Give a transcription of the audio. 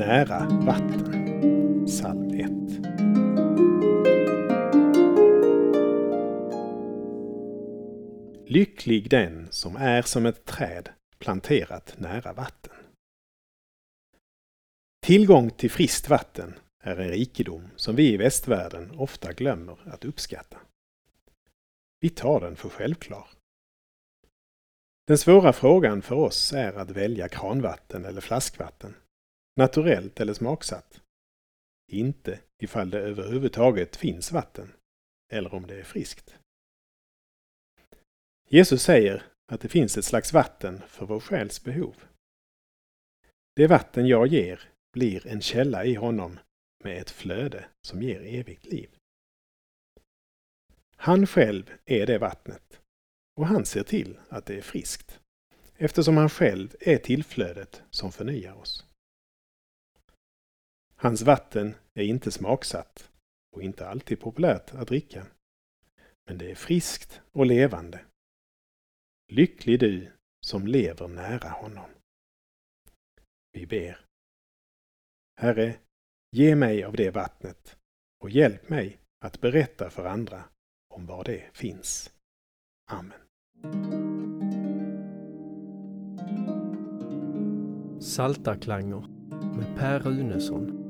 nära vatten. Psalm 1. Lycklig den som är som ett träd planterat nära vatten. Tillgång till friskt vatten är en rikedom som vi i västvärlden ofta glömmer att uppskatta. Vi tar den för självklar. Den svåra frågan för oss är att välja kranvatten eller flaskvatten, naturellt eller smaksatt. Inte ifall det överhuvudtaget finns vatten, eller om det är friskt. Jesus säger att det finns ett slags vatten för vår själs behov. Det vatten jag ger blir en källa i honom med ett flöde som ger evigt liv. Han själv är det vattnet och han ser till att det är friskt eftersom han själv är tillflödet som förnyar oss. Hans vatten är inte smaksatt och inte alltid populärt att dricka. Men det är friskt och levande. Lycklig du som lever nära honom. Vi ber. Herre, ge mig av det vattnet och hjälp mig att berätta för andra om var det finns. Amen. Saltarklanger med Per Runesson